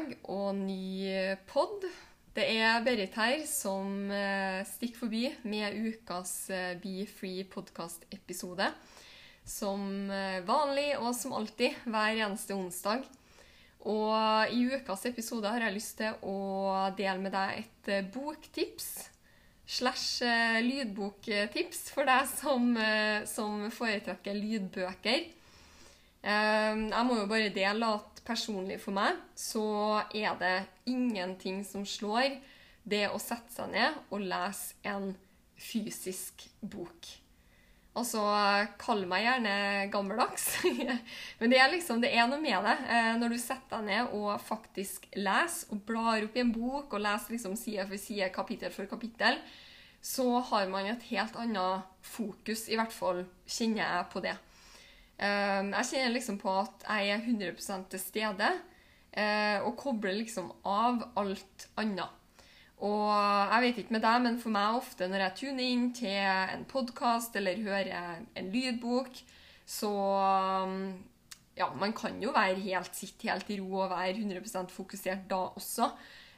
onsdag og ny pod. Det er Berit her som eh, stikker forbi med ukas eh, Be Free podcast-episode. Som eh, vanlig og som alltid hver eneste onsdag. Og i ukas episode har jeg lyst til å dele med deg et boktips slash lydboktips for deg som, som foretrekker lydbøker. Jeg må jo bare dele at personlig for meg så er det ingenting som slår det å sette seg ned og lese en fysisk bok. Altså, kall meg gjerne gammeldags, men det er liksom, det er noe med det. Eh, Når du setter deg ned og faktisk leser og blar opp i en bok og leser liksom side for side, kapittel for kapittel, så har man et helt annet fokus, i hvert fall kjenner jeg på det. Eh, Jeg kjenner liksom på at jeg er 100 til stede eh, og kobler liksom av alt annet. Og jeg vet ikke med deg, men for meg ofte når jeg tuner inn til en podkast eller hører en lydbok, så um, Ja, man kan jo være helt sitt helt i ro og være 100% fokusert da også.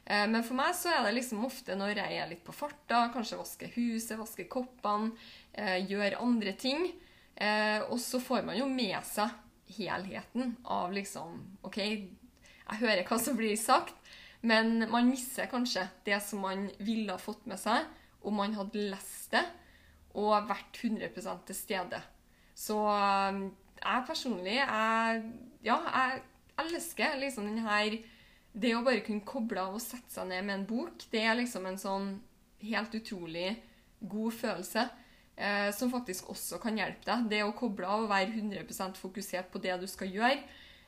Eh, Men for meg så er det liksom ofte når jeg er litt på farta, kanskje vasker huset, vasker koppene, eh, gjør andre ting. Eh, og så får man jo med seg helheten av liksom OK, jeg hører hva som blir sagt, men man mister kanskje det som man ville ha fått med seg om man hadde lest det og vært 100 til stede. Så eh, jeg personlig jeg, Ja, jeg elsker liksom den her Det å bare kunne koble av og sette seg ned med en bok, det er liksom en sånn helt utrolig god følelse. Eh, som faktisk også kan hjelpe deg. Det å koble av og være 100% fokusert på det du skal gjøre.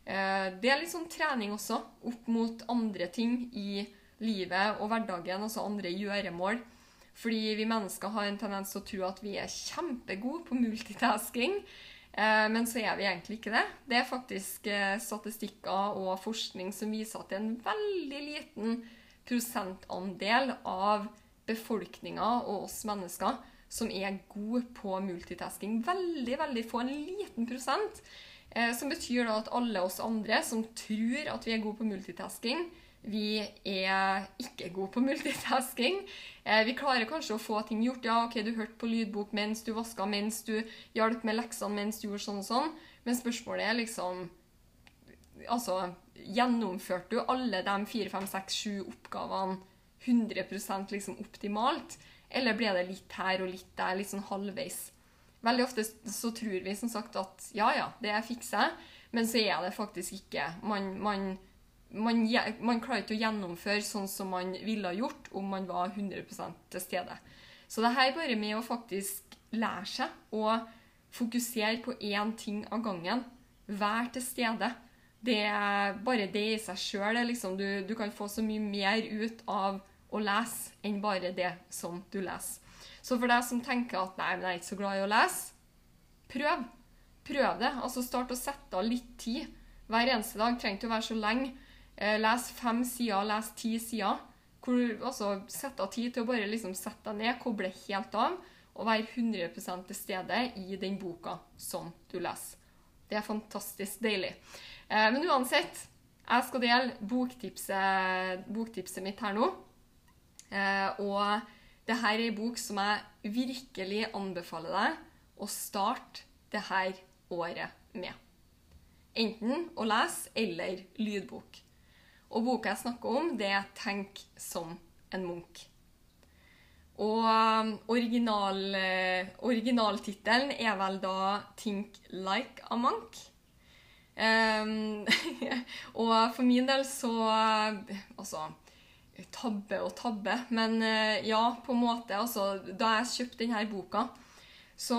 Eh, det er litt sånn trening også, opp mot andre ting i livet og hverdagen, altså andre gjøremål. Fordi vi mennesker har en tendens til å tro at vi er kjempegode på multitasking. Eh, men så er vi egentlig ikke det. Det er faktisk eh, statistikker og forskning som viser at det er en veldig liten prosentandel av befolkninga og oss mennesker som er gode på multitasking. Veldig, veldig få. En liten prosent. Eh, som betyr da at alle oss andre som tror at vi er gode på multitasking, vi er ikke gode på multitasking. Eh, vi klarer kanskje å få ting gjort. Ja, ok, du hørte på lydbok mens du vaska, mens du hjalp med leksene, mens du gjorde sånn og sånn. Men spørsmålet er liksom Altså, gjennomførte du alle de fire, fem, seks, sju oppgavene 100% liksom optimalt? Eller ble det litt her og litt der, litt sånn halvveis? Veldig ofte så tror vi som sagt at ja, ja, det fikser jeg, men så er det faktisk ikke. Man, man, man, man klarer ikke å gjennomføre sånn som man ville ha gjort om man var 100 til stede. Så det her er bare med å faktisk lære seg å fokusere på én ting av gangen. Vær til stede. Det er bare det i seg sjøl. Liksom, du, du kan få så mye mer ut av å lese enn bare det som du leser. Så for deg som tenker at nei, men jeg er ikke så glad i å lese, prøv. Prøv det. Altså Start å sette av litt tid hver eneste dag. Trenger ikke å være så lenge. Eh, les fem sider, les ti sider. Altså, Sett av tid til å bare liksom sette deg ned, koble helt av og være 100 til stede i den boka som du leser. Det er fantastisk deilig. Eh, men uansett, jeg skal dele boktipset, boktipset mitt her nå. Eh, og det her er en bok som jeg virkelig anbefaler deg å starte det her året med. Enten å lese eller lydbok. Og boka jeg snakker om, det er 'Tenk som en munk'. Og um, original, eh, originaltittelen er vel da 'Think like a monk'. Um, og for min del så Altså tabbe og tabbe. Men eh, ja, på en måte. Altså, da jeg kjøpte denne boka, så,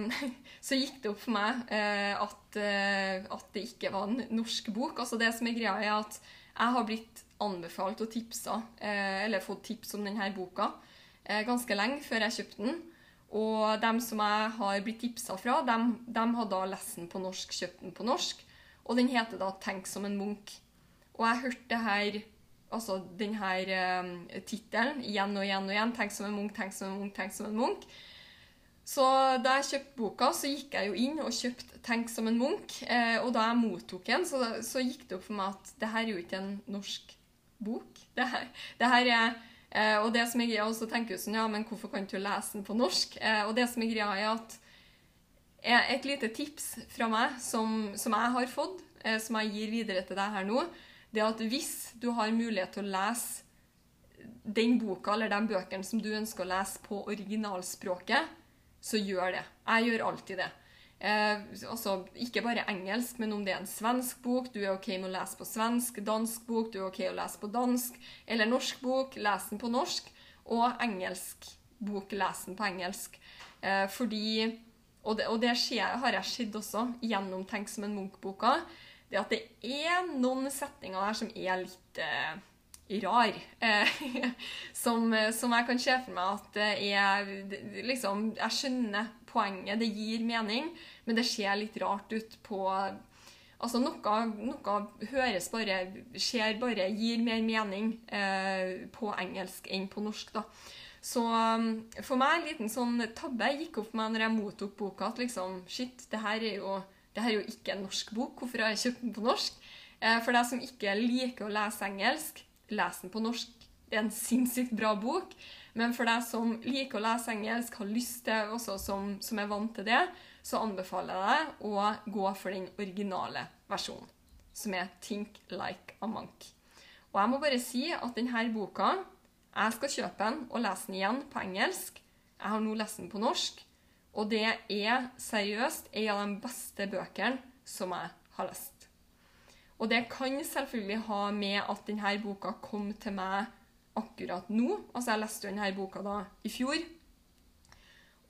så gikk det opp for meg eh, at, eh, at det ikke var en norsk bok. Altså Det som er greia, er at jeg har blitt anbefalt og tipsa, eller fått tips om denne boka ganske lenge før jeg kjøpte den. Og dem som jeg har blitt tipsa fra, dem, dem har da lest den på norsk, kjøpt den på norsk. Og den heter da 'Tenk som en munk'. Og jeg hørte det her, altså denne eh, tittelen igjen og igjen og igjen. 'Tenk som en Munch, tenk som en Munch, tenk som en Munch'. Så da jeg kjøpte boka, så gikk jeg jo inn og kjøpte 'Tenk som en Munch'. Eh, og da jeg mottok den, så, så, gikk det opp for meg at det her er jo ikke en norsk bok. Det her, det her er Eh, og det som er greia, og så tenker du sånn, ja, men hvorfor kan du lese den på norsk? Eh, og det som er greia, er at et lite tips fra meg som, som jeg har fått, eh, som jeg gir videre til deg her nå, det at hvis du har mulighet til å lese den boka eller de bøkene som du ønsker å lese på originalspråket, så gjør det. Jeg gjør alltid det. Eh, altså, ikke bare engelsk, men om det er en svensk bok, du er OK med å lese på svensk, dansk bok, du er OK å lese på dansk, eller norsk bok, les den på norsk, og engelsk bok, les den på engelsk. Eh, fordi Og det, og det skjer, har jeg sett også gjennom Tenk som en Munch-boka, det at det er noen setninger der som er litt eh, rar. Eh, som, som, jeg kan se for meg at det er liksom, Jeg skjønner poenget, det gir mening, men det ser litt rart ut på Altså noe, noe høres bare Ser bare Gir mer mening eh, på engelsk enn på norsk, da. Så um, for meg en liten sånn tabbe gikk opp for meg når jeg mottok boka, at liksom Shit, det her er jo, det her er jo ikke en norsk bok. Hvorfor har jeg kjøpt den på norsk? Eh, for deg som ikke liker å lese engelsk, les den på norsk. Det er en sinnssykt bra bok. Men for deg som liker å lese engelsk, har lyst til, også som, som er vant til det, så anbefaler jeg deg å gå for den originale versjonen, som er Think Like a Monk. Og jeg må bare si at denne boka Jeg skal kjøpe den og lese den igjen på engelsk. Jeg har nå lest den på norsk, og det er seriøst en av de beste bøkene som jeg har lest. Og det kan selvfølgelig ha med at denne boka kom til meg akkurat nå. Altså, jeg leste jo denne boka da i fjor.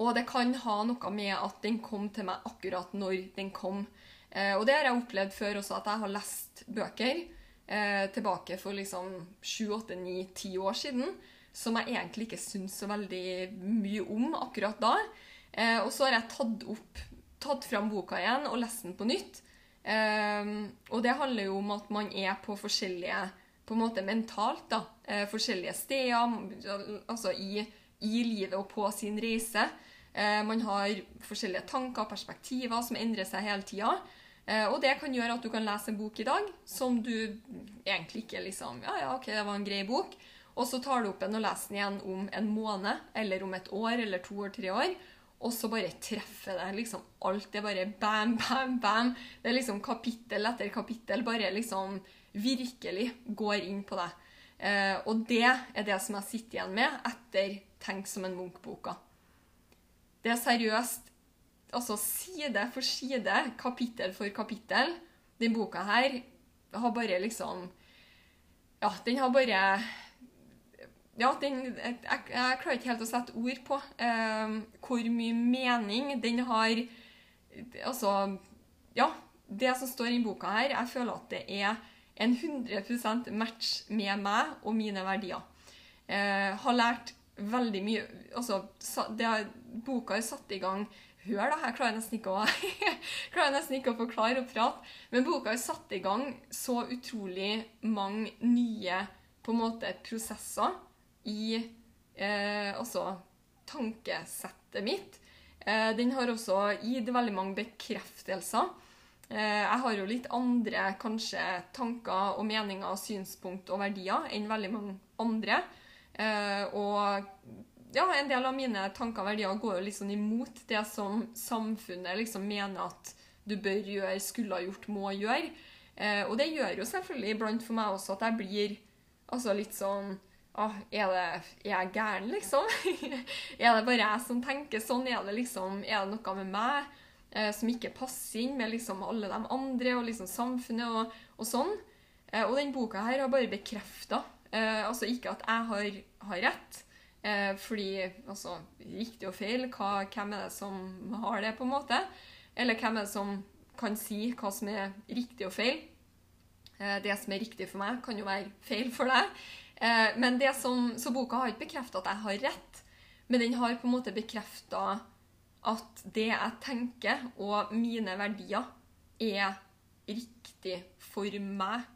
Og det kan ha noe med at den kom til meg akkurat når den kom. Eh, og det har jeg opplevd før også, at jeg har lest bøker eh, tilbake for liksom 7-8-9-10 år siden som jeg egentlig ikke syns så veldig mye om akkurat da. Eh, og så har jeg tatt opp, tatt fram boka igjen og lest den på nytt. Eh, og det handler jo om at man er på forskjellige på en måte mentalt da, eh, forskjellige steder altså i, i, livet og på sin reise. Eh, man har forskjellige tanker og perspektiver som endrer seg hele tida. Eh, og det kan gjøre at du kan lese en bok i dag som du egentlig ikke liksom Ja, ja, ok, det var en grei bok. Og så tar du opp den og leser den igjen om en måned eller om et år eller to år, tre år. Og så bare treffer det liksom alt. Det er bare bam, bam, bam. Det er liksom kapittel etter kapittel. Bare liksom virkelig går inn på deg. Eh, og det er det som jeg sitter igjen med etter 'Tenk som en Munch'-boka. Det er seriøst altså side for side, kapittel for kapittel. Den boka her har bare liksom Ja, den har bare ja, den, jeg, jeg, klarer ikke helt å sette ord på eh, hvor mye mening den har Altså Ja, det som står i boka her, jeg føler at det er en 100% match med meg og mine verdier. Eh, har lært veldig mye altså, det, Boka har satt i gang Hør, da. Jeg klarer nesten ikke å, klarer nesten ikke å forklare og prate. Men boka har satt i gang så utrolig mange nye på en måte prosesser i altså, tankesettet mitt. Eh, den har også gitt veldig mange bekreftelser Eh, jeg har jo litt andre kanskje tanker og meninger, synspunkt og verdier enn veldig mange andre. Og ja, en del av mine tanker og verdier går jo liksom imot det som samfunnet liksom mener at du bør gjøre, skulle ha gjort, må gjøre. Og det gjør jo selvfølgelig iblant for meg også at jeg blir altså litt sånn ah, er, det, er jeg gæren, liksom? er det bare jeg som tenker sånn? Er det liksom, er det noe med meg? eh, som ikke passer inn med liksom alle de andre og liksom samfunnet og, og sånn. Eh, og den boka her har bare bekrefta Eh, altså ikke at jeg har, har rett, eh, fordi altså riktig og feil, hva, hvem er det som har det, på en måte? Eller hvem er det som kan si hva som er riktig og feil? Eh, det som er riktig for meg, kan jo være feil for deg. Eh, men det som, Så boka har ikke bekrefta at jeg har rett, men den har på en måte bekrefta at det jeg tenker, og mine verdier, er riktig for meg.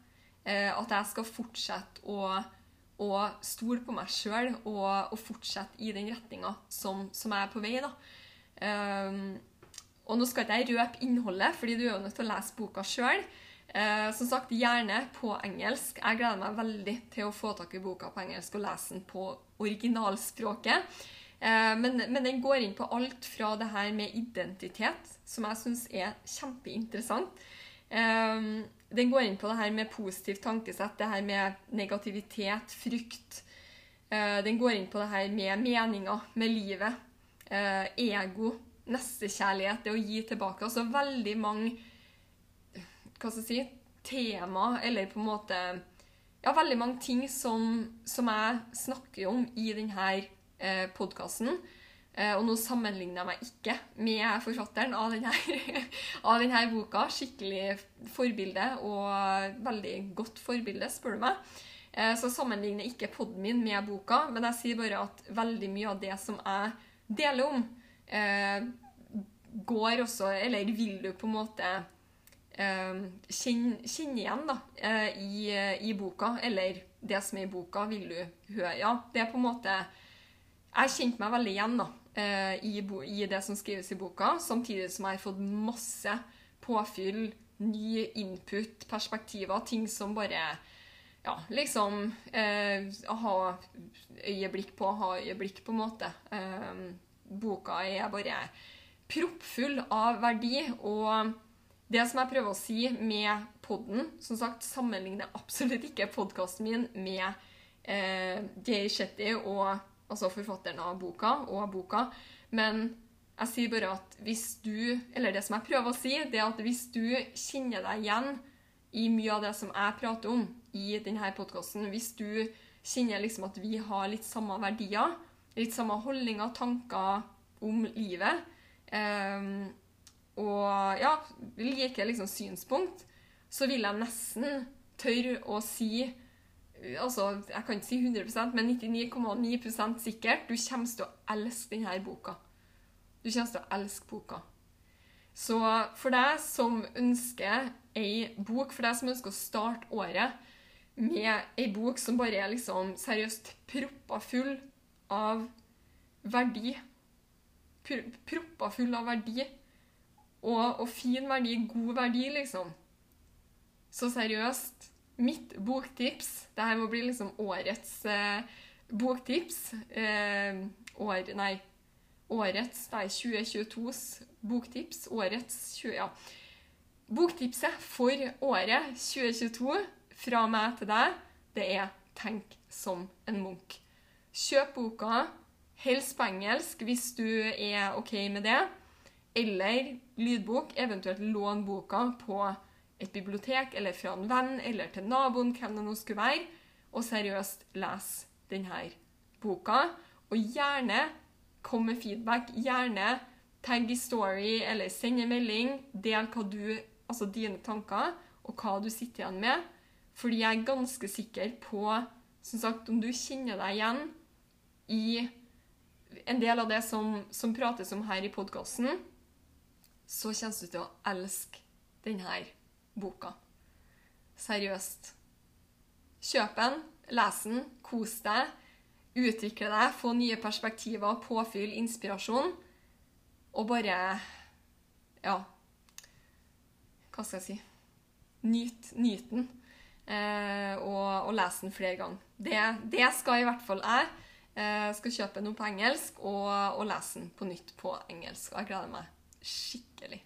Eh, at jeg skal fortsette å, å stole på meg sjøl og, og, fortsette i den retninga som, som, jeg er på vei. da. Um, og nå skal ikke jeg røpe innholdet, fordi du er jo nødt til å lese boka sjøl. Eh, som sagt, gjerne på engelsk. Jeg gleder meg veldig til å få tak i boka på engelsk og lese den på originalspråket. Eh, men, men, den går inn på alt fra det her med identitet, som jeg syns er kjempeinteressant. Eh, den går inn på det her med positivt tankesett, det her med negativitet, frykt. Eh, den går inn på det her med meninger med livet, eh, ego, nestekjærlighet, det å gi tilbake. Altså veldig mange hva skal jeg si, tema, eller på en måte ja, veldig mange ting som, som jeg snakker om i denne eh, podkasten. Eh, og nå sammenligner jeg meg ikke med forfatteren av denne, av denne boka. Skikkelig forbilde, og veldig godt forbilde, spør du meg. Eh, så jeg sammenligner ikke poden min med boka, men jeg sier bare at veldig mye av det som jeg deler om, eh, går også Eller vil du på en måte eh, kjenne, kjenne, igjen da, eh, i, i, boka, eller det som er i boka, vil du høre. Ja, det er på en måte Jeg kjente meg veldig igjen da, eh, i, i, det som skrives i boka, samtidig som jeg har fått masse påfyll, ny input, perspektiver, ting som bare ja, liksom eh, ha øyeblikk på, ha øyeblikk, på en måte. Eh, boka er bare proppfull av verdi. og det som jeg prøver å si med podden Som sagt, sammenligner absolutt ikke podkasten min med eh, Jay Shetty og altså forfatteren av boka og boka. Men jeg sier bare at hvis du Eller det som jeg prøver å si, det er at hvis du kjenner deg igjen i mye av det som jeg prater om i denne podkasten, hvis du kjenner liksom at vi har litt samme verdier, litt samme holdninger, tanker om livet eh, og ja, like liksom synspunkt, så vil jeg nesten tørre å si altså, Jeg kan ikke si 100% men 99,9% sikkert du kommer til å elske denne boka. Du kommer til å elske boka. Så for deg som ønsker ei bok, for deg som ønsker å starte året med ei bok som bare er liksom seriøst proppa full av verdi Proppa full av verdi og, og, fin verdi, god verdi, liksom. Så seriøst, mitt boktips Det her må bli liksom årets eh, boktips. Eh, år, nei, årets Nei, 2022s boktips. Årets 20, ja. Boktipset for året 2022 fra meg til deg, det er 'Tenk som en Munch'. Kjøp boka, helst på engelsk hvis du er OK med det eller lydbok, eventuelt lån boka på et bibliotek eller fra en venn eller til naboen, hvem det nå skulle være, og seriøst les denne boka. Og gjerne kom med feedback. Gjerne tagg i story eller send en melding. Del hva du, altså dine tanker og hva du sitter igjen med. Fordi jeg er ganske sikker på som sagt, om du kjenner deg igjen i en del av det som, som prates om her i podkasten, så kommer du til å elske denne boka. Seriøst. Kjøp den, les den, kos deg, utvikle deg, få nye perspektiver, påfyll, inspirasjon. Og bare Ja, hva skal jeg si? Nyt, nyt den. Eh, og, og les den flere ganger. Det, det, skal i hvert fall jeg. Eh, skal kjøpe noe på engelsk og, og lese den på nytt på engelsk. Jeg gleder meg skikkelig.